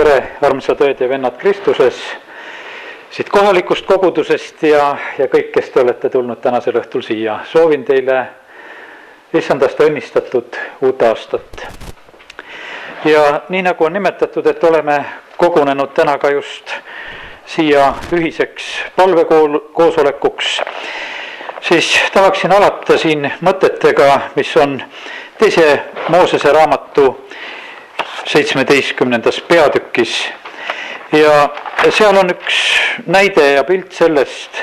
tere, armsad õed ja vennad Kristuses, siit kohalikust kogudusest ja, ja kõik, kes te olete tulnud tänasel õhtul siia, soovin teile issandast õnnistatud uut aastat. ja nii nagu on nimetatud, et oleme kogunenud täna ka just siia ühiseks palvekoosolekuks, siis tahaksin alata siin mõtetega, mis on teise Moosese raamatu seitsmeteistkümnendas peatükis ja seal on üks näide ja pilt sellest,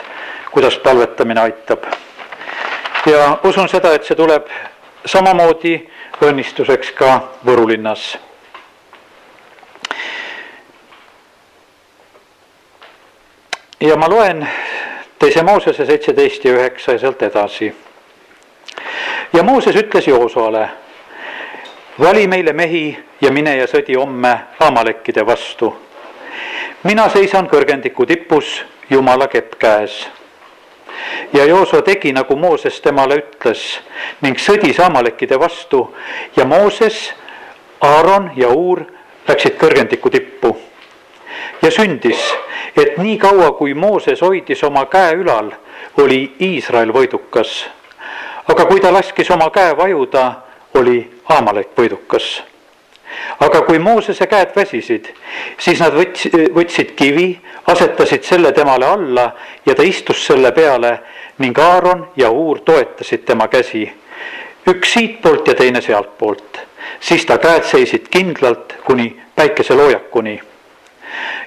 kuidas palvetamine aitab. ja usun seda, et see tuleb samamoodi õnnistuseks ka Võru linnas. ja ma loen teise Moosese seitseteist ja üheksa ja sealt edasi. ja Mooses ütles Joosoale vali meile mehi ja mine ja sõdi homme Amalekkide vastu. mina seisan kõrgendiku tipus, Jumala kepp käes. ja Jooso tegi, nagu Mooses temale ütles ning sõdis Amalekkide vastu ja Mooses, Aaron ja Uur läksid kõrgendiku tippu. ja sündis, et nii kaua, kui Mooses hoidis oma käe ülal, oli Iisrael võidukas. aga kui ta laskis oma käe vajuda, oli Amalek võidukas. aga kui Moosese käed väsisid, siis nad võts-, võtsid kivi, asetasid selle temale alla ja ta istus selle peale ning Aaron ja Uur toetasid tema käsi. üks siitpoolt ja teine sealtpoolt, siis ta käed seisid kindlalt kuni päikeseloojakuni.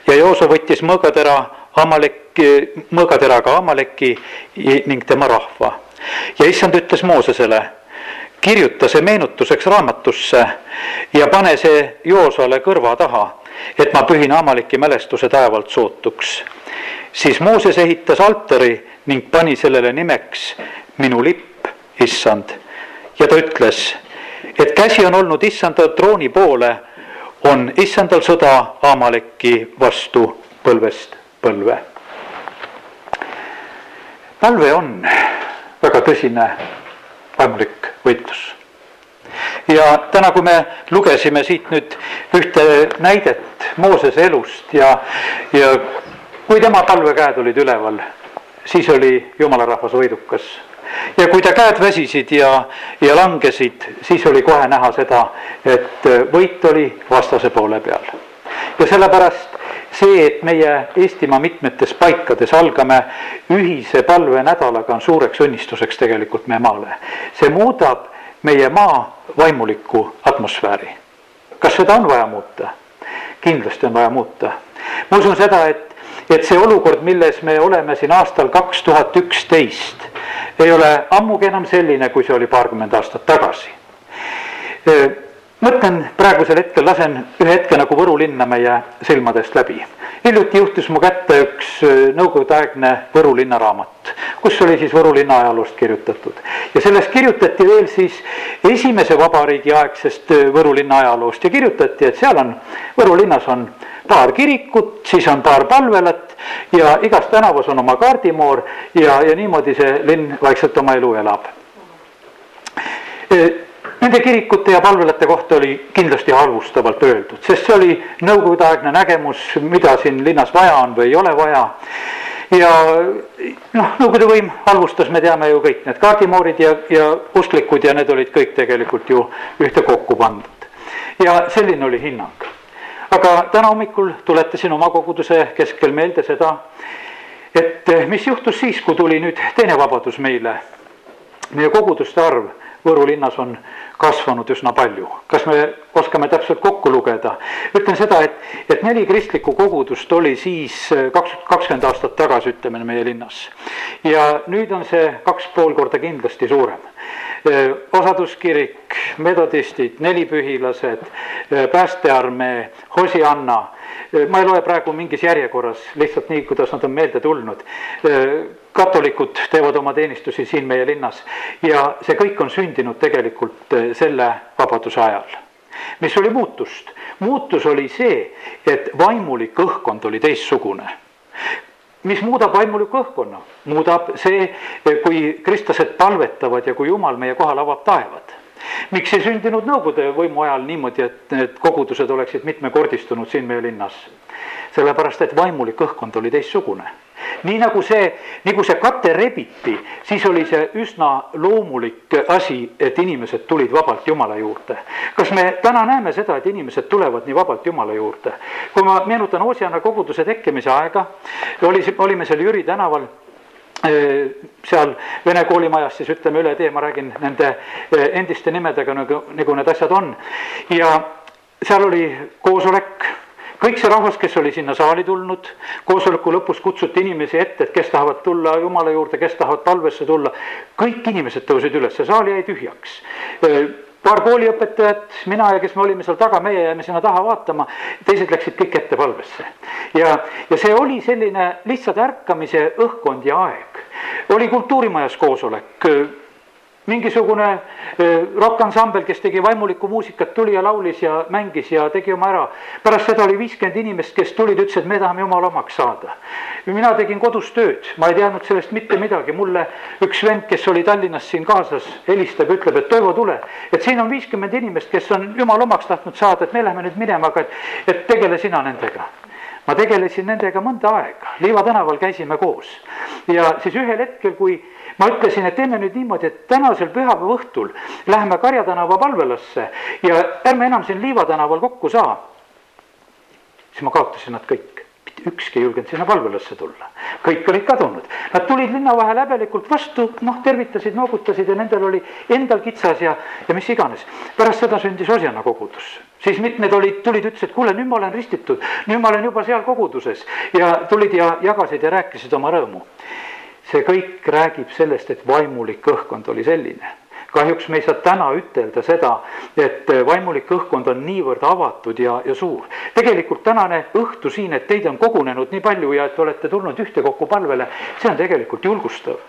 ja Jooso võttis mõõgatera Amaleki, mõõgateraga Amaleki ning tema rahva ja issand ütles Moosesele kirjuta see meenutuseks raamatusse ja pane see Joosale kõrva taha, et ma pühin Amaliki mälestuse taevalt sootuks. siis Mooses ehitas altari ning pani sellele nimeks minu lipp, issand. ja ta ütles, et käsi on olnud issanda trooni poole, on issandal sõda Amaleki vastu põlvest põlve. palve on väga tõsine vaimulik võitlus. ja täna, kui me lugesime siit nüüd ühte näidet Moosese elust ja, ja kui tema palvekäed olid üleval, siis oli jumala rahvas võidukas. ja kui ta käed väsisid ja, ja langesid, siis oli kohe näha seda, et võit oli vastase poole peal. ja sellepärast see, et meie Eestimaa mitmetes paikades algame ühise palvenädalaga, on suureks õnnistuseks tegelikult meie maale. see muudab meie maa vaimuliku atmosfääri. kas seda on vaja muuta? kindlasti on vaja muuta. ma usun seda, et, et see olukord, milles me oleme siin aastal kaks tuhat üksteist, ei ole ammugi enam selline, kui see oli paarkümmend aastat tagasi mõtlen praegusel hetkel, lasen ühe hetke nagu Võru linna meie silmadest läbi. hiljuti juhtus mu kätte üks äh, nõukogudeaegne Võru linna raamat, kus oli siis Võru linna ajaloost kirjutatud. ja selles kirjutati veel siis esimese vabariigi aegsest äh, Võru linna ajaloost ja kirjutati, et seal on, Võru linnas on paar kirikut, siis on paar palvelat ja igas tänavas on oma kaardimoor ja, ja niimoodi see linn vaikselt oma elu elab äh, Nende kirikute ja palvelate kohta oli kindlasti halvustavalt öeldud, sest see oli nõukogudeaegne nägemus, mida siin linnas vaja on või ei ole vaja. ja noh, Nõukogude võim halvustas, me teame ju kõik need kaardimoorid ja, ja usklikud ja need olid kõik tegelikult ju ühtekokku pandud. ja selline oli hinnang. aga täna hommikul tuletasin oma koguduse keskel meelde seda, et mis juhtus siis, kui tuli nüüd teine vabadus meile. meie koguduste arv Võru linnas on kasvanud üsna palju. kas me oskame täpselt kokku lugeda? ütlen seda, et, et neli kristlikku kogudust oli siis äh, kaks, kakskümmend aastat tagasi, ütleme meie linnas. ja nüüd on see kaks pool korda kindlasti suurem. Äh, osaduskirik, metodistid, nelipühilased, äh, päästearmee, Hosianna ma ei loe praegu mingis järjekorras, lihtsalt nii, kuidas nad on meelde tulnud. Katolikud teevad oma teenistusi siin meie linnas ja see kõik on sündinud tegelikult selle vabaduse ajal. mis oli muutust? muutus oli see, et vaimulik õhkkond oli teistsugune mis muudab vaimuliku õhkkonna, muudab see, kui kristlased palvetavad ja kui jumal meie kohal avab taevad miks ei sündinud Nõukogude võimu ajal niimoodi, et need kogudused oleksid mitmekordistunud siin meie linnas? Sellepärast, et vaimulik õhkkond oli teistsugune nii nagu see, nagu see kate rebiti, siis oli see üsna loomulik asi, et inimesed tulid vabalt Jumala juurde. kas me täna näeme seda, et inimesed tulevad nii vabalt Jumala juurde? kui ma meenutan Oosiana koguduse tekkimise aega, oli, olime seal Jüri tänaval seal vene koolimajas siis ütleme üle tee, ma räägin nende endiste nimedega nagu, nagu need asjad on. ja seal oli koosolek kõik see rahvas, kes oli sinna saali tulnud, koosoleku lõpus kutsuti inimesi ette, et kes tahavad tulla Jumala juurde, kes tahavad palvesse tulla. kõik inimesed tõusid üles, see saal jäi tühjaks paar kooliõpetajat, mina ja kes me olime seal taga, meie jäime sinna taha vaatama, teised läksid kõik ette palvesse. ja, ja see oli selline lihtsalt ärkamise õhkkond ja aeg. oli kultuurimajas koosolek mingisugune rokkansambel, kes tegi vaimulikku muusikat, tuli ja laulis ja mängis ja tegi oma ära. pärast seda oli viiskümmend inimest, kes tulid, ütlesid, me tahame jumala omaks saada. mina tegin kodus tööd, ma ei teadnud sellest mitte midagi, mulle üks vend, kes oli Tallinnas siin kaasas, helistab, ütleb, et Toivo, tule. et siin on viiskümmend inimest, kes on jumala omaks tahtnud saada, et me läheme nüüd minema, aga et, et tegele sina nendega ma tegelesin nendega mõnda aega, Liiva tänaval käisime koos ja siis ühel hetkel, kui ma ütlesin, et teeme nüüd niimoodi, et tänasel pühapäeva õhtul läheme Karja tänava palvelasse ja ärme enam siin Liiva tänaval kokku saa. siis ma kaotasin nad kõik, mitte ükski ei julgenud sinna palvelasse tulla, kõik olid kadunud. Nad tulid linna vahel häbelikult vastu, noh, tervitasid, noogutasid ja nendel oli endal kitsas ja, ja mis iganes. pärast seda sündis Osjana kogudus siis mitmed olid, tulid, ütlesid, kuule, nüüd ma olen ristitud, nüüd ma olen juba seal koguduses ja tulid ja jagasid ja rääkisid oma rõõmu see kõik räägib sellest, et vaimulik õhkkond oli selline kahjuks me ei saa täna ütelda seda, et vaimulik õhkkond on niivõrd avatud ja, ja suur. tegelikult tänane õhtu siin, et teid on kogunenud nii palju ja et olete tulnud ühtekokku palvele, see on tegelikult julgustav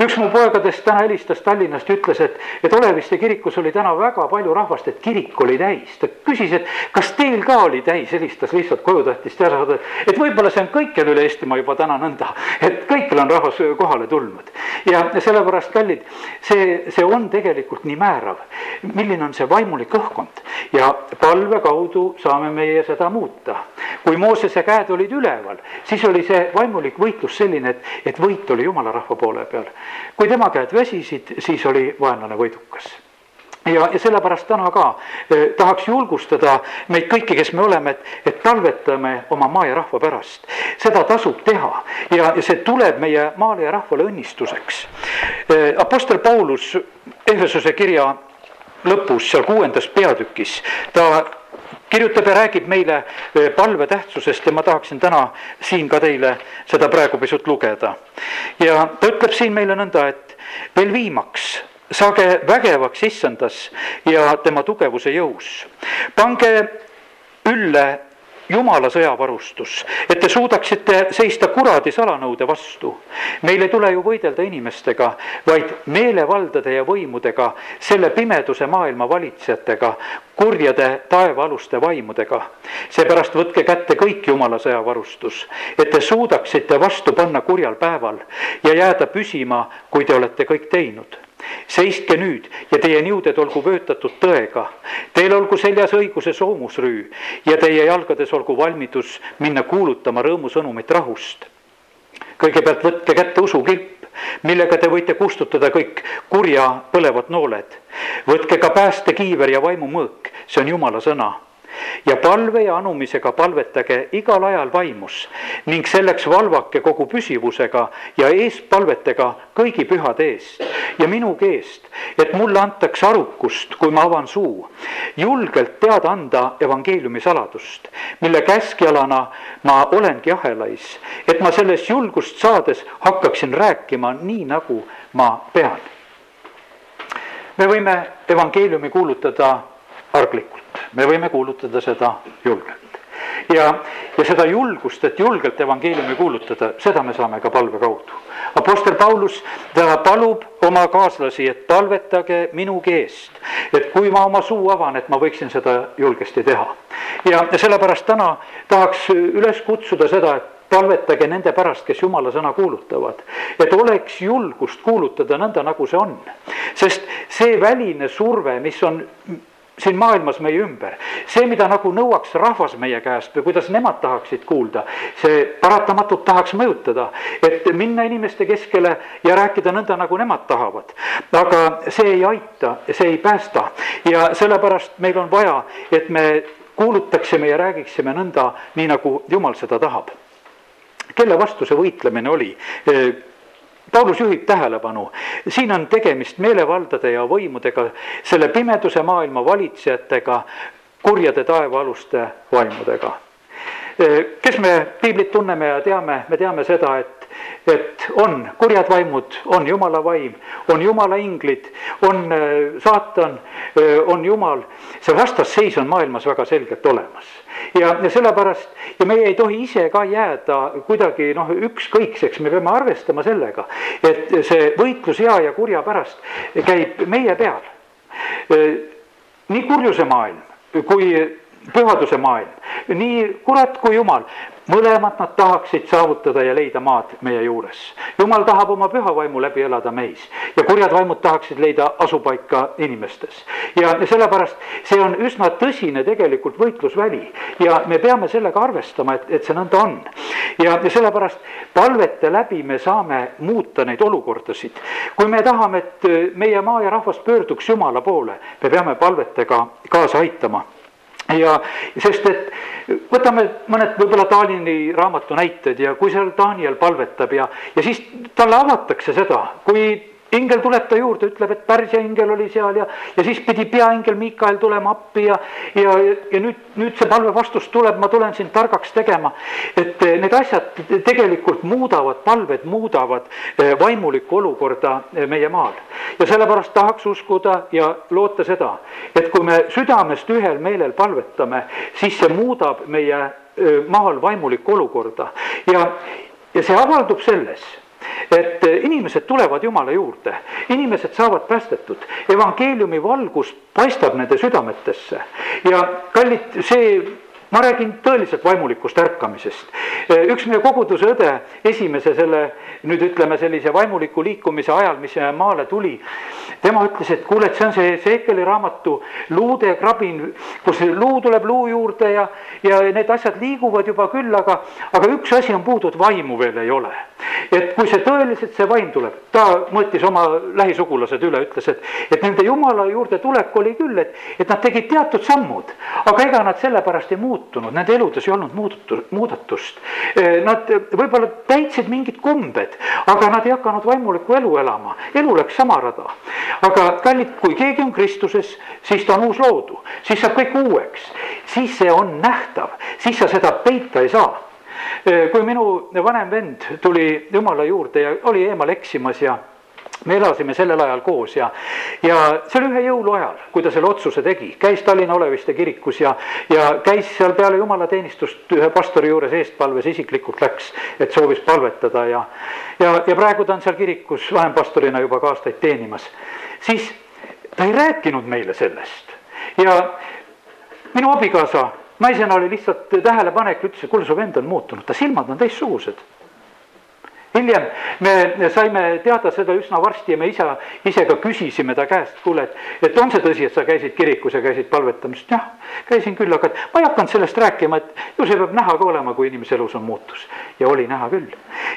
üks mu poegadest täna helistas Tallinnast ja ütles, et, et Oleviste kirikus oli täna väga palju rahvast, et kirik oli täis. ta küsis, et kas teil ka oli täis, helistas lihtsalt koju, tahtis teada saada, et võib-olla see on kõikjal üle Eestimaa juba täna nõnda, et kõikjal on rahvas kohale tulnud. ja sellepärast, kallid, see, see on tegelikult nii määrav, milline on see vaimulik õhkkond ja palve kaudu saame meie seda muuta. kui Moosese käed olid üleval, siis oli see vaimulik võitlus selline, et, et võit oli jumala rahva poole peal kui tema käed väsisid, siis oli vaenlane võidukas ja, ja sellepärast täna ka eh, tahaks julgustada meid kõiki, kes me oleme, et, et talvetame oma maa ja rahva pärast. seda tasub teha ja, ja see tuleb meie maale ja rahvale õnnistuseks eh,. Apostel Paulus Ehesuse kirja lõpus, seal kuuendas peatükis, ta kirjutab ja räägib meile eh, palve tähtsusest ja ma tahaksin täna siin ka teile seda praegu pisut lugeda. ja ta ütleb siin meile nõnda, et veel viimaks saage vägevaks issandas ja tema tugevuse jõus. pange ülle jumala sõjavarustus, et te suudaksite seista kuradi salanõude vastu. meil ei tule ju võidelda inimestega, vaid meelevaldade ja võimudega, selle pimeduse maailma valitsejatega, kurjade taevaaluste vaimudega. seepärast võtke kätte kõik jumala sõjavarustus, et te suudaksite vastu panna kurjal päeval ja jääda püsima, kui te olete kõik teinud seiske nüüd ja teie niuded olgu vöötatud tõega. Teil olgu seljas õiguse soomusrüü ja teie jalgades olgu valmidus minna kuulutama rõõmusõnumit rahust. kõigepealt võtke kätte usukilp, millega te võite kustutada kõik kurja põlevad nooled. võtke ka päästekiiver ja vaimumõõk, see on jumala sõna ja palve ja anumisega palvetage igal ajal vaimus ning selleks valvake kogu püsivusega ja eespalvetega kõigi pühade eest ja minugi eest, et mulle antaks arukust, kui ma avan suu, julgelt teada anda evangeeliumi saladust, mille käskjalana ma olengi ahelais, et ma sellest julgust saades hakkaksin rääkima nii, nagu ma pean. me võime evangeeliumi kuulutada arglikult, me võime kuulutada seda julgelt. ja, ja seda julgust, et julgelt evangeeliumi kuulutada, seda me saame ka palve kaudu. Apostel Paulus, ta palub oma kaaslasi, et palvetage minugi eest, et kui ma oma suu avan, et ma võiksin seda julgesti teha. ja sellepärast täna tahaks üles kutsuda seda, et palvetage nende pärast, kes jumala sõna kuulutavad. et oleks julgust kuulutada nõnda, nagu see on. sest see väline surve, mis on siin maailmas meie ümber. see, mida nagu nõuaks rahvas meie käest või kuidas nemad tahaksid kuulda, see paratamatult tahaks mõjutada, et minna inimeste keskele ja rääkida nõnda, nagu nemad tahavad. aga see ei aita, see ei päästa ja sellepärast meil on vaja, et me kuulutaksime ja räägiksime nõnda, nii nagu jumal seda tahab. kelle vastu see võitlemine oli? Paulus juhib tähelepanu, siin on tegemist meelevaldade ja võimudega, selle pimeduse maailma valitsejatega, kurjade taevaaluste vaimudega. kes me piiblit tunneme ja teame, me teame seda, et, et on kurjad vaimud, on jumala vaim, on jumala inglid, on äh, saatan, äh, on jumal, see vastasseis on maailmas väga selgelt olemas. Ja, ja sellepärast ja meie ei tohi ise ka jääda kuidagi noh, ükskõikseks, me peame arvestama sellega, et see võitlus hea ja kurja pärast käib meie peal. nii kurjuse maailm kui pühaduse maailm, nii kurat kui jumal mõlemad nad tahaksid saavutada ja leida maad meie juures. jumal tahab oma püha vaimu läbi elada meis ja kurjad vaimud tahaksid leida asupaika inimestes. ja sellepärast see on üsna tõsine tegelikult võitlusväli ja me peame sellega arvestama, et, et see nõnda on. ja, sellepärast palvete läbi me saame muuta neid olukordasid. kui me tahame, et meie maa ja rahvas pöörduks Jumala poole, me peame palvetega kaasa aitama ja sest, et võtame mõned võib-olla Talini raamatu näited ja kui seal Daniel palvetab ja, ja siis talle avatakse seda, kui ingel tuleb ta juurde, ütleb, et Pärsia ingel oli seal ja, ja siis pidi peaingel Miikael tulema appi ja, ja, ja nüüd, nüüd see palve vastus tuleb, ma tulen sind targaks tegema. et eh, need asjad tegelikult muudavad, palved muudavad eh, vaimulikku olukorda eh, meie maal. ja sellepärast tahaks uskuda ja loota seda, et kui me südamest ühel meelel palvetame, siis see muudab meie maal vaimulikku olukorda ja, ja see avaldub selles inimesed tulevad Jumala juurde, inimesed saavad päästetud, evangeeliumi valgus paistab nende südametesse ja kallid, see ma räägin tõeliselt vaimulikust ärkamisest. üks meie koguduse õde esimese selle nüüd ütleme sellise vaimuliku liikumise ajal, mis maale tuli. tema ütles, et kuule, et see on see Seekeli raamatu luude krabin, kus luu tuleb luu juurde ja, ja need asjad liiguvad juba küll, aga, aga üks asi on puudu, et vaimu veel ei ole. Et kui see tõeliselt see vaim tuleb, ta mõõtis oma lähisugulased üle, ütles, et, et nende jumala juurde tulek oli küll, et, et nad tegid teatud sammud, aga ega nad sellepärast ei muutunud, nende eludes ei olnud muudatus, muudatust. Nad võib-olla täitsid mingid kombed, aga nad ei hakanud vaimulikku elu elama, elu läks sama rada. aga kallid, kui keegi on Kristuses, siis ta on uus loodu, siis saab kõik uueks, siis see on nähtav, siis sa seda peita ei saa kui minu vanem vend tuli jumala juurde ja oli eemal eksimas ja me elasime sellel ajal koos ja, ja see oli ühe jõuluajal, kui ta selle otsuse tegi, käis Tallinna Oleviste kirikus ja, ja käis seal peale jumalateenistust ühe pastori juures eestpalves, isiklikult läks, et soovis palvetada ja, ja, ja praegu ta on seal kirikus vahempastorina juba ka aastaid teenimas. siis ta ei rääkinud meile sellest ja minu abikaasa naisena oli lihtsalt tähelepanek, ütles, et kuule, su vend on muutunud, ta silmad on teistsugused hiljem me saime teada seda üsna varsti ja me isa, ise ka küsisime ta käest, kuule, et, et on see tõsi, et sa käisid kirikus ja käisid palvetamas, jah, käisin küll, aga ma ei hakanud sellest rääkima, et ju see peab näha ka olema, kui inimese elus on muutus. ja oli näha küll.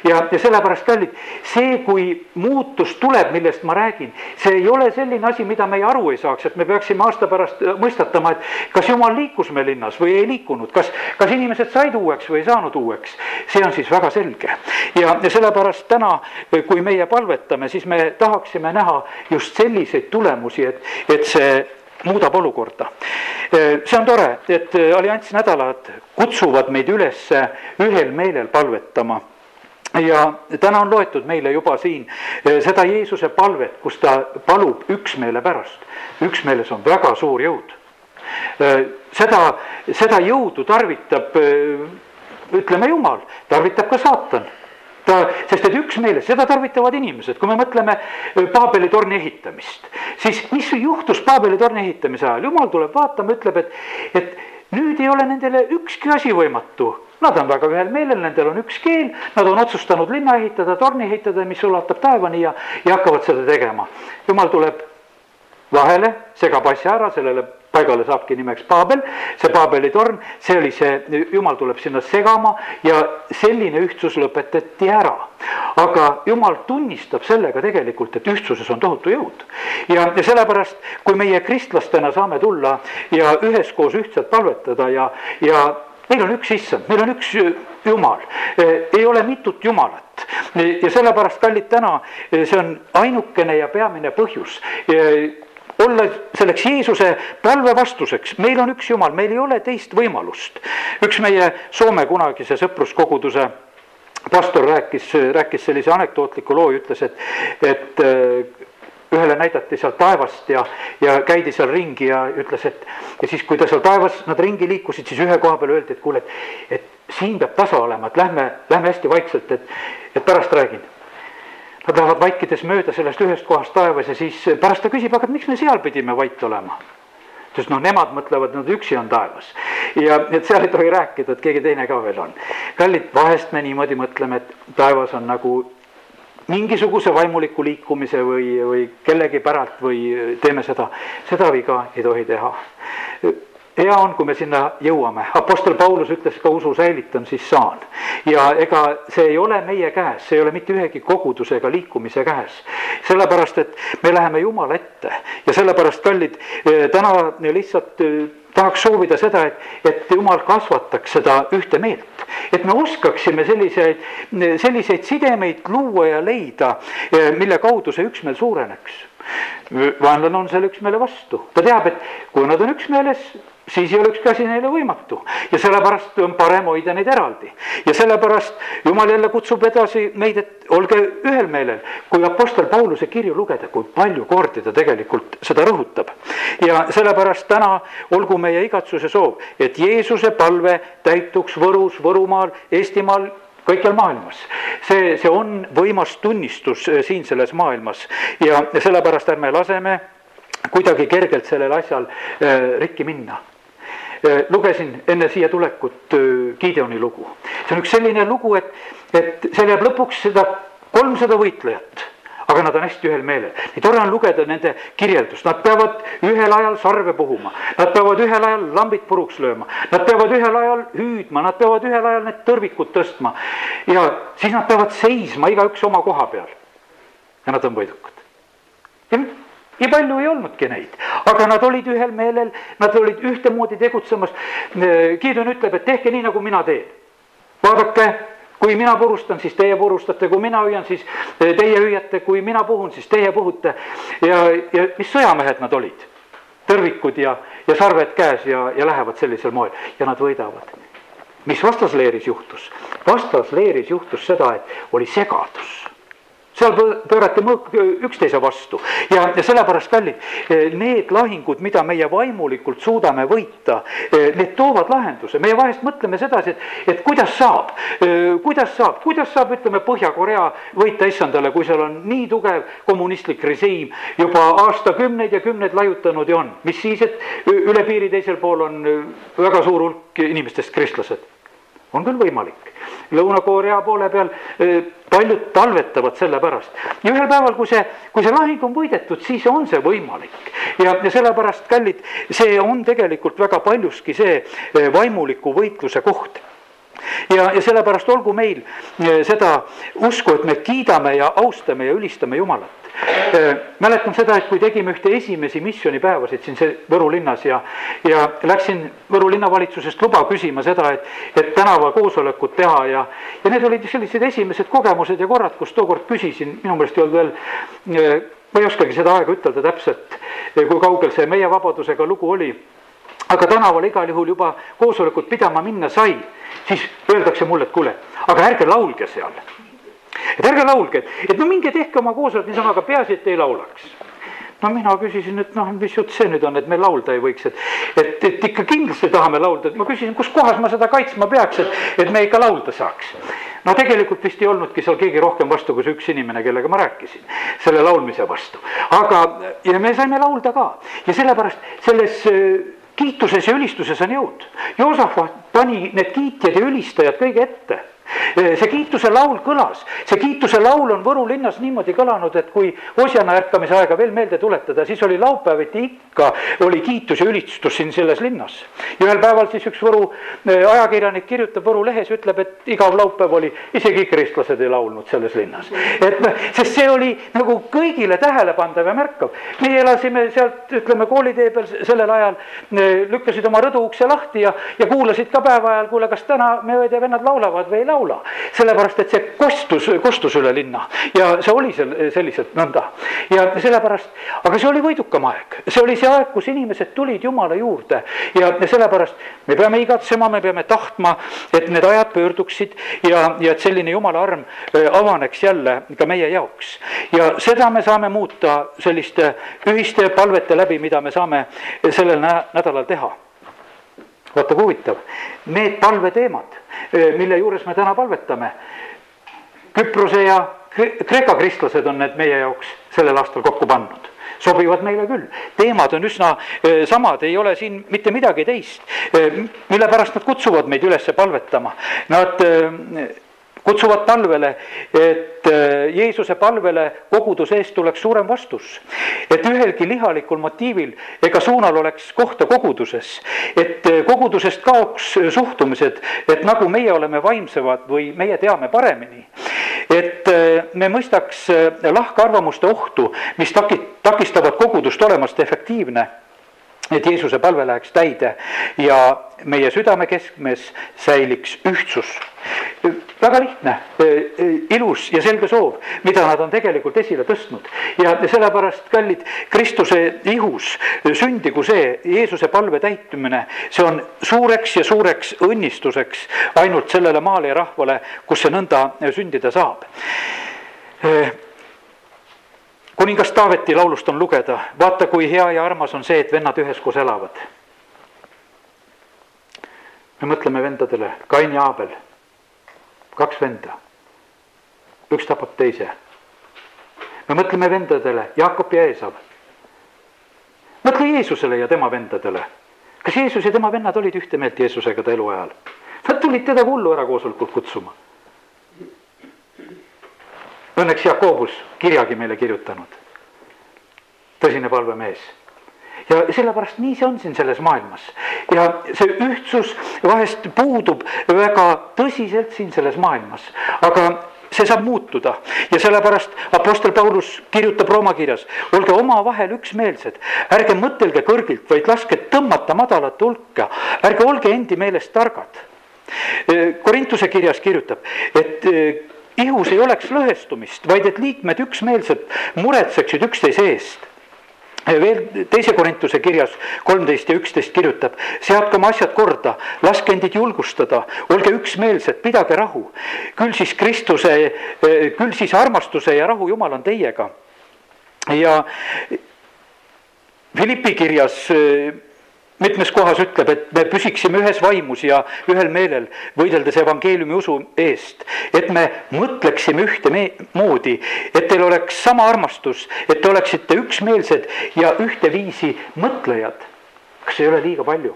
ja, ja sellepärast, kallid, see, kui muutus tuleb, millest ma räägin, see ei ole selline asi, mida meie aru ei saaks, et me peaksime aasta pärast mõistatama, et kas jumal liikus me linnas või ei liikunud, kas, kas inimesed said uueks või ei saanud uueks. see on siis väga selge ja, ja selle sellepärast täna, kui meie palvetame, siis me tahaksime näha just selliseid tulemusi, et, et see muudab olukorda. see on tore, et alliansnädalad kutsuvad meid üles ühel meelel palvetama ja täna on loetud meile juba siin seda Jeesuse palvet, kus ta palub üksmeele pärast. üksmeeles on väga suur jõud. seda, seda jõudu tarvitab, ütleme Jumal, tarvitab ka saatan ta, sest et üksmeeles, seda tarvitavad inimesed, kui me mõtleme Paabeli torni ehitamist, siis mis juhtus Paabeli torni ehitamise ajal, jumal tuleb vaatama, ütleb, et, et nüüd ei ole nendele ükski asi võimatu. Nad on väga ühel meelel, nendel on üks keel, nad on otsustanud linna ehitada, torni ehitada, mis ulatab taevani ja, ja hakkavad seda tegema. jumal tuleb vahele, segab asja ära, sellele paigale saabki nimeks Paabel, see Paabeli torn, see oli see, jumal tuleb sinna segama ja selline ühtsus lõpetati ära. aga jumal tunnistab sellega tegelikult, et ühtsuses on tohutu jõud. ja, ja sellepärast, kui meie kristlastena saame tulla ja üheskoos ühtselt palvetada ja, ja meil on üks issand, meil on üks jumal, ei ole mitut jumalat ja sellepärast, kallid, täna see on ainukene ja peamine põhjus olla selleks Jeesuse palve vastuseks, meil on üks Jumal, meil ei ole teist võimalust. üks meie Soome kunagise sõpruskoguduse pastor rääkis, rääkis sellise anekdootliku loo, ütles, et, et ühele näidati sealt taevast ja, ja käidi seal ringi ja ütles, et ja siis, kui ta seal taevas, nad ringi liikusid, siis ühe koha peal öeldi, et kuule, et, et siin peab tasa olema, et lähme, lähme hästi vaikselt, et, et pärast räägin. Nad lähevad vaikides mööda sellest ühest kohast taevas ja siis pärast ta küsib, aga miks me seal pidime vait olema sest noh, nemad mõtlevad, nad üksi on taevas. ja et seal ei tohi rääkida, et keegi teine ka veel on. kallid, vahest me niimoodi mõtleme, et taevas on nagu mingisuguse vaimuliku liikumise või, või kellegi päralt või teeme seda, seda viga ei tohi teha. Hea on, kui me sinna jõuame, Apostel Paulus ütles ka usu säilitan, siis saan. ja ega see ei ole meie käes, see ei ole mitte ühegi koguduse ega liikumise käes. sellepärast, et me läheme Jumala ette ja sellepärast, kallid, täna lihtsalt tahaks soovida seda, et, et jumal kasvataks seda ühte meelt, et me oskaksime selliseid, selliseid sidemeid luua ja leida, mille kaudu see üksmeel suureneks. vaenlane on selle üksmeele vastu, ta teab, et kui nad on üksmeeles, siis ei ole ükski asi neile võimatu ja sellepärast on parem hoida neid eraldi. ja sellepärast jumal jälle kutsub edasi meid, et olge ühel meelel. kui Apostel Pauluse kirju lugeda, kui palju kordi ta tegelikult seda rõhutab. ja sellepärast täna olgu meie igatsuse soov, et Jeesuse palve täituks Võrus, Võrumaal, Eestimaal kõikjal maailmas. see, see on võimas tunnistus äh, siin selles maailmas ja sellepärast ärme laseme kuidagi kergelt sellel asjal äh, rikki minna lugesin enne siia tulekut äh, Gideoni lugu. see on üks selline lugu, et, et seal jääb lõpuks seda kolmsada võitlejat aga nad on hästi ühel meelel. nii tore on lugeda nende kirjeldust, nad peavad ühel ajal sarve puhuma, nad peavad ühel ajal lambid puruks lööma, nad peavad ühel ajal hüüdma, nad peavad ühel ajal need tõrvikud tõstma ja siis nad peavad seisma igaüks oma koha peal. ja nad on võidukad. ja nii palju ei olnudki neid, aga nad olid ühel meelel, nad olid ühtemoodi tegutsemas. Gideon ütleb, et tehke nii, nagu mina teen. vaadake, kui mina purustan, siis teie purustate, kui mina hüüan, siis teie hüüate, kui mina puhun, siis teie puhute. ja, ja mis sõjamehed nad olid, tõrvikud ja, ja sarved käes ja, ja lähevad sellisel moel ja nad võidavad. mis vastasleeris juhtus? vastasleeris juhtus seda, et oli segadus seal pöörati mõõk üksteise vastu. Ja, ja sellepärast, kallid, eh, need lahingud, mida meie vaimulikult suudame võita, eh, need toovad lahenduse, meie vahest mõtleme sedasi, et, et kuidas saab, eh, kuidas saab, kuidas saab, ütleme, Põhja-Korea võita issandale, kui seal on nii tugev kommunistlik režiim juba aastakümneid ja kümneid laiutanud ja on, mis siis, et üle piiri teisel pool on väga suur hulk inimestest kristlased on küll võimalik. Lõuna-Korea poole peal paljud talvetavad selle pärast ja ühel päeval, kui see, kui see lahing on võidetud, siis on see võimalik. ja, ja sellepärast, kallid, see on tegelikult väga paljuski see vaimuliku võitluse koht ja, ja sellepärast olgu meil seda usku, et me kiidame ja austame ja ülistame Jumalat mäletan seda, et kui tegime ühte esimesi missioonipäevasid siin see Võru linnas ja, ja läksin Võru linnavalitsusest luba küsima seda, et, et tänavakoosolekut teha ja, ja need olid sellised esimesed kogemused ja korrad, kus tookord küsisin, minu meelest ei olnud veel äh, ma ei oskagi seda aega ütelda täpselt, kui kaugel see meie vabadusega lugu oli. aga tänavale igal juhul juba koosolekut pidama minna sai, siis öeldakse mulle, et kuule, aga ärge laulge seal et ärge laulge, et, no minge tehke oma koosolek niisama, aga peaasi, et ei laulaks no mina küsisin, et noh, mis jutt see nüüd on, et me laulda ei võiks, et, et, et ikka kindlasti tahame laulda, et ma küsisin, kus kohas ma seda kaitsma peaks, et, et me ikka laulda saaks. no tegelikult vist ei olnudki seal keegi rohkem vastu kui see üks inimene, kellega ma rääkisin, selle laulmise vastu. aga, ja me saime laulda ka ja sellepärast selles kiituses ja ülistuses on jõud. Joosafat pani need kiitjad ja ülistajad kõige ette see kiituse laul kõlas, see kiituse laul on Võru linnas niimoodi kõlanud, et kui Osjana ärkamise aega veel meelde tuletada, siis oli laupäeviti ikka oli kiitus ja ülistus siin selles linnas. ja ühel päeval siis üks Võru ajakirjanik kirjutab Võru lehes, ütleb, et igav laupäev oli, isegi kristlased ei laulnud selles linnas. et noh, sest see oli nagu kõigile tähelepandav ja märkav. meie elasime sealt, ütleme koolitee peal sellel ajal, lükkasid oma rõduukse lahti ja, ja kuulasid ka päeva ajal, kuule, kas täna me õed ja vennad laulavad või ei laula laula, sellepärast et see kostus, kostus üle linna. Ja see oli seal selliselt nõnda. ja sellepärast, aga see oli võidukam aeg, see oli see aeg, kus inimesed tulid Jumala juurde. Ja, sellepärast me peame igatsema, me peame tahtma, et need ajad pöörduksid ja, ja et selline Jumala arm äh, avaneks jälle ka meie jaoks. ja seda me saame muuta selliste ühiste palvete läbi, mida me saame sellel nädalal teha. Vaata kui huvitav, need palveteemad, mille juures me täna palvetame. Küprose ja Kreeka kristlased on need meie jaoks sellel aastal kokku pannud sobivad meile küll, teemad on üsna samad, ei ole siin mitte midagi teist, mille pärast nad kutsuvad meid üles palvetama. Nad kutsuvad palvele, et äh, Jeesuse palvele koguduse eest tuleks suurem vastus. et ühelgi lihalikul motiivil ega suunal oleks kohta koguduses, et äh, kogudusest kaoks suhtumised, et nagu meie oleme vaimsemad või meie teame paremini. et äh, me mõistaks lahkarvamuste ohtu, mis taki-, takistavad kogudust olemast efektiivne et Jeesuse palve läheks täide ja meie südame keskmes säiliks ühtsus. Väga lihtne, ilus ja selge soov, mida nad on tegelikult esile tõstnud. Ja sellepärast, kallid, Kristuse ihus sündigu see Jeesuse palve täitumine, see on suureks ja suureks õnnistuseks ainult sellele maale ja rahvale, kus see nõnda sündida saab. Kuningas Taaveti laulust on lugeda, vaata, kui hea ja armas on see, et vennad üheskoos elavad. me mõtleme vendadele, Kain ja Aabel, kaks venda, üks tapab teise. me mõtleme vendadele, Jaakop ja Eesav. mõtle Jeesusele ja tema vendadele. kas Jeesus ja tema vennad olid ühte meelt Jeesusega ta eluajal? Nad tulid teda hullu ära koosolekult kutsuma Õnneks Jakobus kirjagi meile kirjutanud. tõsine palvemees ja sellepärast nii see on siin selles maailmas. Ja see ühtsus vahest puudub väga tõsiselt siin selles maailmas, aga see saab muutuda. Ja sellepärast Apostel Paulus kirjutab Rooma kirjas, olge omavahel üksmeelsed, ärge mõtelge kõrgilt, vaid laske tõmmata madalat hulka, ärge olge endi meelest targad. Korintuse kirjas kirjutab, et ihus ei oleks lõhestumist, vaid et liikmed üksmeelselt muretseksid üksteise eest veel teise Korintuse kirjas kolmteist ja üksteist kirjutab, seadke oma asjad korda, laske endid julgustada, olge üksmeelsed, pidage rahu. küll siis Kristuse, küll siis armastuse ja rahu Jumal on teiega. ja Philippi kirjas mitmes kohas ütleb, et me püsiksime ühes vaimus ja ühel meelel, võideldes evangeeliumi usu eest. et me mõtleksime ühtemoodi, et teil oleks sama armastus, et te oleksite üksmeelsed ja ühteviisi mõtlejad. kas ei ole liiga palju?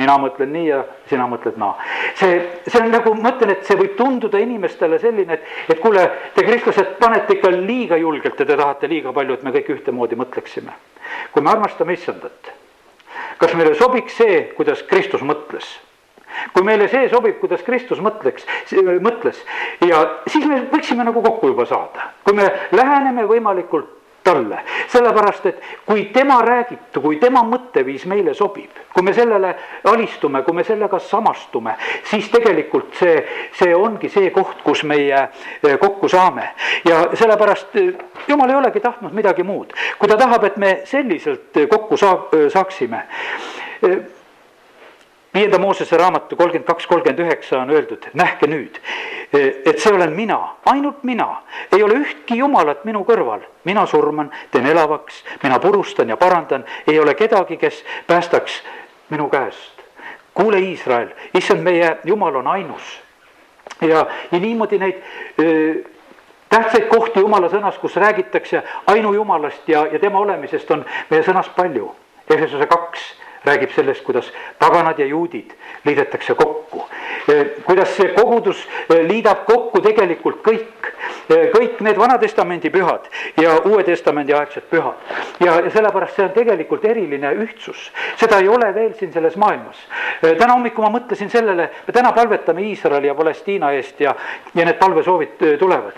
mina mõtlen nii ja sina mõtled naa. see, see on nagu, ma ütlen, et see võib tunduda inimestele selline, et, et kuule, te kristlased panete ikka liiga julgelt ja te tahate liiga palju, et me kõik ühtemoodi mõtleksime. kui me armastame issandat kas meile sobiks see, kuidas Kristus mõtles? kui meile see sobib, kuidas Kristus mõtleks, mõtles ja siis me võiksime nagu kokku juba saada, kui me läheneme võimalikult talle, sellepärast et kui tema räägib, kui tema mõtteviis meile sobib, kui me sellele alistume, kui me sellega samastume, siis tegelikult see, see ongi see koht, kus meie eh, kokku saame. ja sellepärast eh, jumal ei olegi tahtnud midagi muud, kui ta tahab, et me selliselt eh, kokku saa-, saaksime viienda Moosese raamatu kolmkümmend kaks, kolmkümmend üheksa on öeldud, nähke nüüd, et see olen mina, ainult mina, ei ole ühtki jumalat minu kõrval, mina surman, teen elavaks, mina purustan ja parandan, ei ole kedagi, kes päästaks minu käest. kuule, Iisrael, issand, meie jumal on ainus ja, ja niimoodi neid öö, tähtsaid kohti jumala sõnas, kus räägitakse ainujumalast ja, ja tema olemisest on meie sõnas palju. Efesuse kaks räägib sellest, kuidas paganad ja juudid liidetakse kokku. kuidas see kogudus liidab kokku tegelikult kõik, kõik need Vana-testamendi pühad ja Uue Testamendi aegsed pühad. ja sellepärast see on tegelikult eriline ühtsus, seda ei ole veel siin selles maailmas. täna hommikul ma mõtlesin sellele, me täna palvetame Iisraeli ja Palestiina eest ja, ja need palvesoovid tulevad.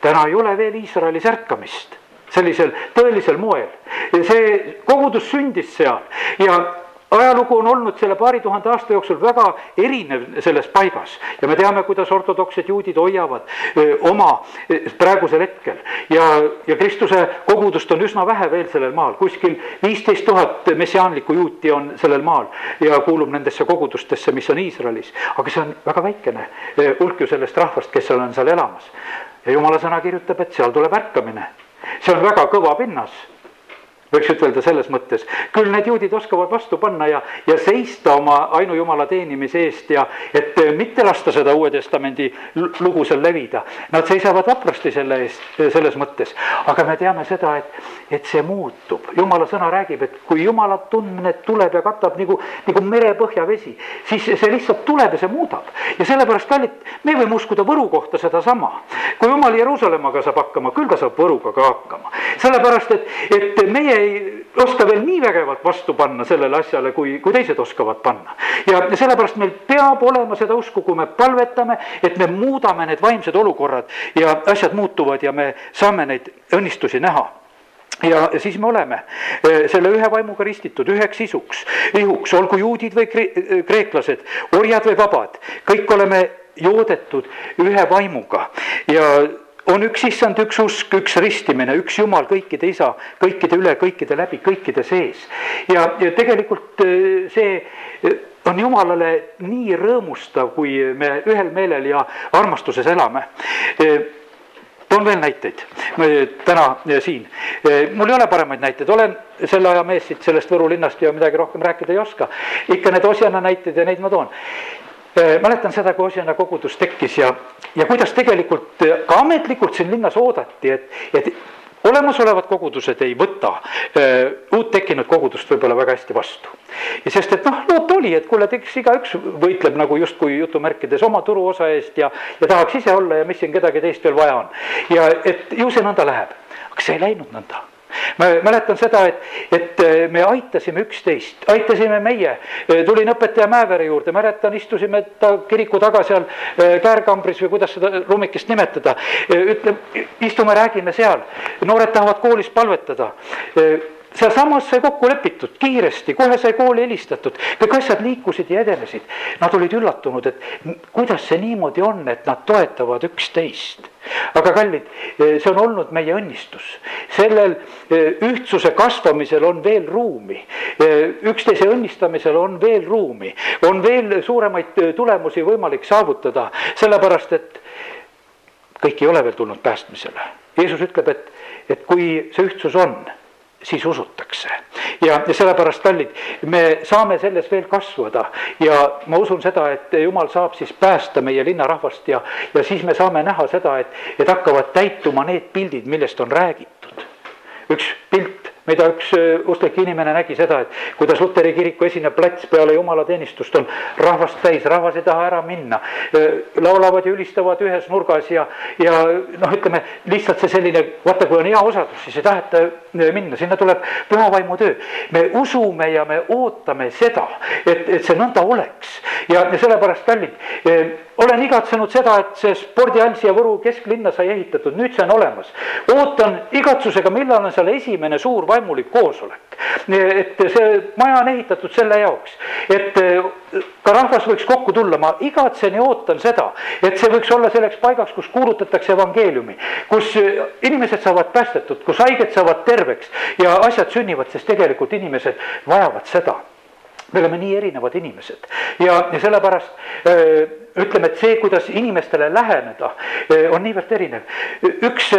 täna ei ole veel Iisraelis ärkamist sellisel tõelisel moel. see kogudus sündis seal ja ajalugu on olnud selle paari tuhande aasta jooksul väga erinev selles paigas ja me teame, kuidas ortodoksed juudid hoiavad öö, oma praegusel hetkel. Ja, ja Kristuse kogudust on üsna vähe veel sellel maal, kuskil viisteist tuhat messiaanlikku juuti on sellel maal ja kuulub nendesse kogudustesse, mis on Iisraelis, aga see on väga väikene hulk ju sellest rahvast, kes seal on seal elamas. ja jumala sõna kirjutab, et seal tuleb ärkamine, see on väga kõva pinnas võiks ütelda selles mõttes, küll need juudid oskavad vastu panna ja, ja seista oma ainujumala teenimise eest ja et mitte lasta seda Uue Testamendi lugu seal levida. Nad seisavad vaprasti selle eest, selles mõttes, aga me teame seda, et, et see muutub, jumala sõna räägib, et kui jumala tundmine tuleb ja katab nagu, nagu merepõhja vesi, siis see lihtsalt tuleb ja see muudab. ja sellepärast, kallid, me võime uskuda Võru kohta sedasama. kui jumal Jeruusalemmaga saab hakkama, küll ta saab Võruga ka hakkama. sellepärast, et, et meie ei oska veel nii vägevalt vastu panna sellele asjale, kui, kui teised oskavad panna. ja sellepärast meil peab olema seda usku, kui me palvetame, et me muudame need vaimsed olukorrad ja asjad muutuvad ja me saame neid õnnistusi näha ja siis me oleme eh, selle ühe vaimuga ristitud üheks isuks, ihuks, olgu juudid või kreeklased, orjad või vabad, kõik oleme joodetud ühe vaimuga ja on üks issand, üks usk, üks ristimine, üks jumal, kõikide isa, kõikide üle, kõikide läbi, kõikide sees. ja, ja tegelikult äh, see äh, on jumalale nii rõõmustav, kui me ühel meelel ja armastuses elame äh, toon veel näiteid täna siin. mul ei ole paremaid näiteid, olen selle aja mees siit sellest Võru linnast ja midagi rohkem rääkida ei oska. ikka need Osjana näited ja neid ma toon. Äh, mäletan seda, kui Osjana kogudus tekkis ja, ja kuidas tegelikult äh, ka ametlikult siin linnas oodati, et, et olemasolevad kogudused ei võta öö, äh, uut tekkinud kogudust võib-olla väga hästi vastu. ja sest, et noh, loota oli, et kuule, eks igaüks võitleb nagu justkui jutumärkides oma turuosa eest ja, ja tahaks ise olla ja mis siin kedagi teist veel vaja on. ja et ju see nõnda läheb, aga see ei läinud nõnda ma mäletan seda, et, et äh, me aitasime üksteist, aitasime meie, äh, tulin õpetaja Mäevere juurde, mäletan, istusime ta kiriku taga seal äh, käärkambris või kuidas seda ruumikest nimetada. ütleme, istume, räägime seal, noored tahavad koolis palvetada sealsamas sai kokku lepitud kiiresti, kohe sai kooli helistatud, kõik asjad liikusid ja edenesid. Nad olid üllatunud, et kuidas see niimoodi on, et nad toetavad üksteist. aga kallid, see on olnud meie õnnistus, sellel e, ühtsuse kasvamisel on veel ruumi, e, üksteise õnnistamisel on veel ruumi, on veel suuremaid e, tulemusi võimalik saavutada, sellepärast et kõik ei ole veel tulnud päästmisele. Jeesus ütleb, et, et kui see ühtsus on siis usutakse. ja, ja sellepärast, kallid, me saame selles veel kasvada ja ma usun seda, et jumal saab siis päästa meie linnarahvast ja, ja siis me saame näha seda, et, et hakkavad täituma need pildid, millest on räägitud. üks pilt mida üks äh, usklik inimene nägi seda, et kuidas Luteri kiriku esinev plats peale jumalateenistust on rahvast täis, rahvas ei taha ära minna. Äh, laulavad ja ülistavad ühes nurgas ja, ja noh, ütleme lihtsalt see selline, vaata, kui on hea osadus, siis ei taheta äh, minna, sinna tuleb püha vaimu töö. me usume ja me ootame seda, et, et see nõnda oleks ja, ja sellepärast kallid olen igatsenud seda, et see spordihall siia Võru kesklinna sai ehitatud, nüüd see on olemas. ootan igatsusega, millal on seal esimene suur vaimulik koosolek. et see maja on ehitatud selle jaoks, et ka rahvas võiks kokku tulla, ma igatsen ja ootan seda, et see võiks olla selleks paigaks, kus kuulutatakse evangeeliumi, kus inimesed saavad päästetud, kus haiged saavad terveks ja asjad sünnivad, sest tegelikult inimesed vajavad seda me oleme nii erinevad inimesed ja, ja sellepärast öö, ütleme, et see, kuidas inimestele läheneda, äh, on niivõrd erinev. üks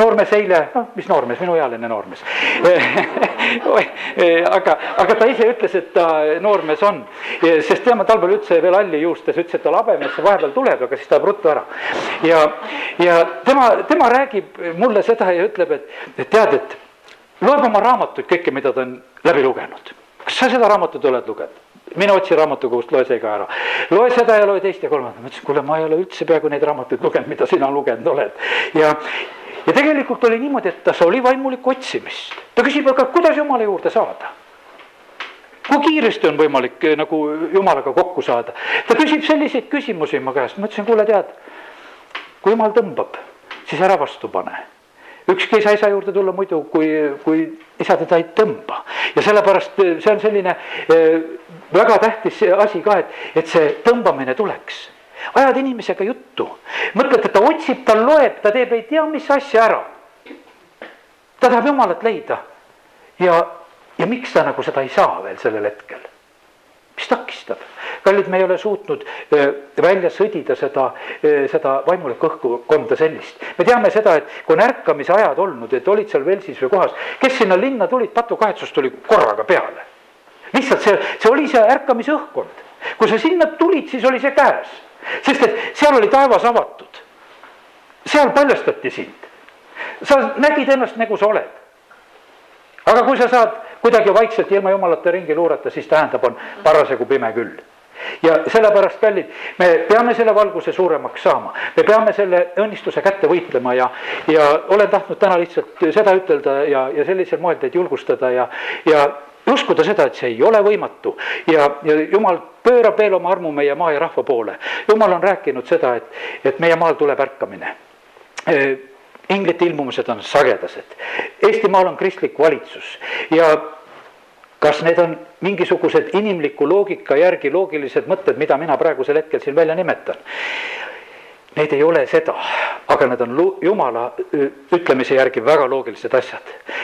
noormees eile, noh, mis noormees, minuealine noormees aga, aga ta ise ütles, et ta noormees on, sest tema talvel üldse veel halli juustes, ütles, et tal habemesse vahepeal tuleb, aga siis tahab ruttu ära. ja, ja tema, tema räägib mulle seda ja ütleb, et, et tead, et loeb oma raamatuid kõike, mida ta on läbi lugenud kas sa seda raamatut oled lugenud? mine otsi raamatukogust, loe see ka ära. loe seda ja loe teist ja kolmandat, ma ütlesin, kuule, ma ei ole üldse peaaegu neid raamatuid lugenud, mida sina lugenud oled. ja, ja tegelikult oli niimoodi, et tas oli vaimulik otsimist. ta küsib, aga kuidas jumala juurde saada? kui kiiresti on võimalik eh, nagu jumalaga kokku saada? ta küsib selliseid küsimusi mu käest, ma ütlesin, kuule, tead, kui jumal tõmbab, siis ära vastu pane ükski ei saa isa juurde tulla muidu, kui, kui isa teda ei tõmba. ja sellepärast eh, see on selline eh, väga tähtis asi ka, et, et see tõmbamine tuleks. Ajad inimesega juttu, mõtled, et ta otsib, ta loeb, ta teeb ei tea mis asja ära. ta tahab jumalat leida ja, ja miks ta nagu seda ei saa veel sellel hetkel? mis takistab? kallid, me ei ole suutnud välja sõdida seda, seda vaimulikku õhkkonda sellist. me teame seda, et kui on ärkamise ajad olnud, et olid seal Velsis või kohas, kes sinna linna tulid, patukahetsust tuli korraga peale. lihtsalt see, see oli see ärkamise õhkkond. kui sa sinna tulid, siis oli see käes, sest et seal oli taevas avatud. seal paljastati sind. sa nägid ennast nagu sa oled. aga kui sa saad kuidagi vaikselt ilma jumalate ringi luurata, siis tähendab, on parasjagu pime küll ja sellepärast, kallid, me peame selle valguse suuremaks saama, me peame selle õnnistuse kätte võitlema ja, ja olen tahtnud täna lihtsalt seda ütelda ja, ja sellisel moel teid julgustada ja, ja uskuda seda, et see ei ole võimatu ja, ja jumal pöörab veel oma armu meie maa ja rahva poole. jumal on rääkinud seda, et, et meie maal tuleb ärkamine inglite ilmumised on sagedased. Eestimaal on kristlik valitsus ja kas need on mingisugused inimliku loogika järgi loogilised mõtted, mida mina praegusel hetkel siin välja nimetan? Need ei ole seda, aga need on jumala ütlemise järgi väga loogilised asjad.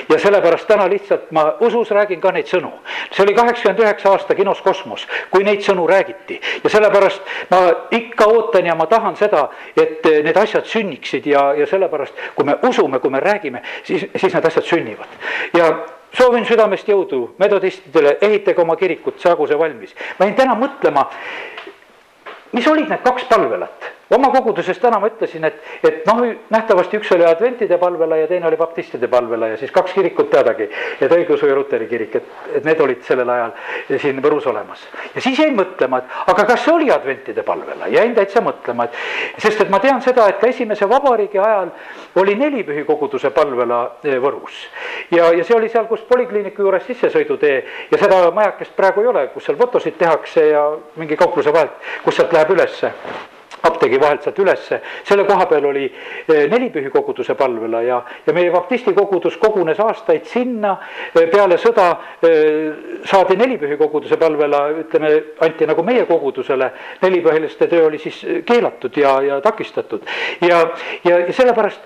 ja sellepärast täna lihtsalt ma usus räägin ka neid sõnu. see oli kaheksakümmend üheksa aasta kinos Kosmos, kui neid sõnu räägiti ja sellepärast ma ikka ootan ja ma tahan seda, et need asjad sünniksid ja, ja sellepärast, kui me usume, kui me räägime, siis, siis need asjad sünnivad ja soovin südamest jõudu metodistidele, ehitage oma kirikut, saagu see valmis. ma jäin täna mõtlema, mis olid need kaks palvelat oma koguduses täna ma ütlesin, et, et noh, nähtavasti üks oli adventide palvela ja teine oli baptistide palvela ja siis kaks kirikut teadagi. et õigeusu ja luteri kirik, et, et need olid sellel ajal siin Võrus olemas. ja siis jäin mõtlema, et aga kas see oli adventide palvela, jäin täitsa mõtlema, et sest et ma tean seda, et ka esimese vabariigi ajal oli neli pühikoguduse palvela eh, Võrus. ja, ja see oli seal, kus polikliiniku juures sissesõidutee ja seda majakest praegu ei ole, kus seal fotosid tehakse ja mingi kaupluse vahelt, kus sealt läheb ülesse apteegi vahelt sealt ülesse, selle koha peal oli eh, nelipühi koguduse palvela ja, ja meie baptisti kogudus kogunes aastaid sinna. Eh, peale sõda eh, saadi nelipühi koguduse palvela, ütleme, anti nagu meie kogudusele. nelipühiliste töö oli siis keelatud ja, ja takistatud ja, ja, ja sellepärast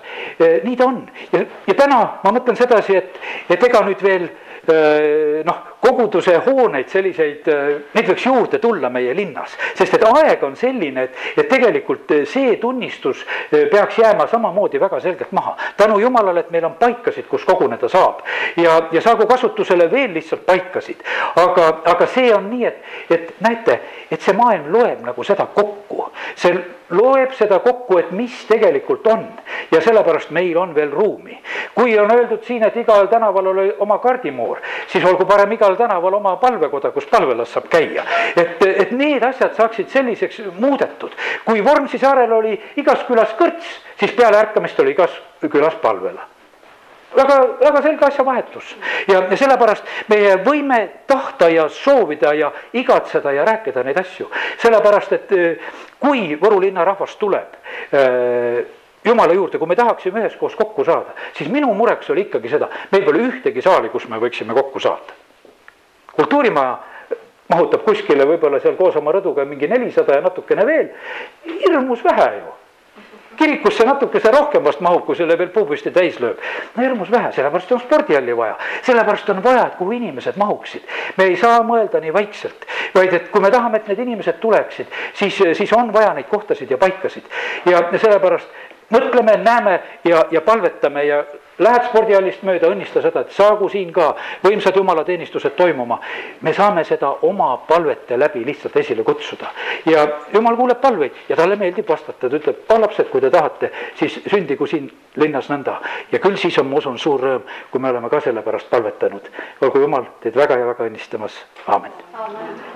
nii ta on ja, ja täna ma mõtlen sedasi, et, et ega nüüd veel noh, koguduse hooneid, selliseid, neid võiks juurde tulla meie linnas, sest et aeg on selline, et, et tegelikult see tunnistus peaks jääma samamoodi väga selgelt maha. tänu jumalale, et meil on paikasid, kus koguneda saab ja, ja saagu kasutusele veel lihtsalt paikasid. aga, aga see on nii, et, et näete, et see maailm loeb nagu seda kokku, see loeb seda kokku, et mis tegelikult on ja sellepärast meil on veel ruumi. kui on öeldud siin, et igal tänaval oli oma kardimoor, siis olgu parem igal tänaval oma palvekoda, kus palvelas saab käia. et, et need asjad saaksid selliseks muudetud. kui Vormsi saarel oli igas külas kõrts, siis peale ärkamist oli igas külas palvela väga, väga selge asjavahetus ja, sellepärast meie võime tahta ja soovida ja igatseda ja rääkida neid asju, sellepärast et eh, kui Võru linna rahvas tuleb äh, jumala juurde, kui me tahaksime üheskoos kokku saada, siis minu mureks oli ikkagi seda, meil pole ühtegi saali, kus me võiksime kokku saada. kultuurimaja mahutab kuskile võib-olla seal koos oma rõduga mingi nelisada ja natukene veel, hirmus vähe ju kirikusse natukese rohkem vast mahub, kui selle veel puupüsti täis lööb. no hirmus vähe, sellepärast on spordihalli vaja, sellepärast on vaja, et kuhu inimesed mahuksid. me ei saa mõelda nii vaikselt, vaid et kui me tahame, et need inimesed tuleksid, siis, siis on vaja neid kohtasid ja paikasid. ja sellepärast mõtleme, näeme ja, ja palvetame ja lähed spordihallist mööda, õnnista seda, et saagu siin ka võimsad jumalateenistused toimuma. me saame seda oma palvete läbi lihtsalt esile kutsuda ja jumal kuuleb palveid ja talle meeldib vastata, ta ütleb, lapsed, kui te tahate, siis sündigu siin linnas nõnda. ja küll siis on, ma usun, suur rõõm, kui me oleme ka selle pärast palvetanud. olgu jumal teid väga ja väga õnnistamas, aamen, Amen.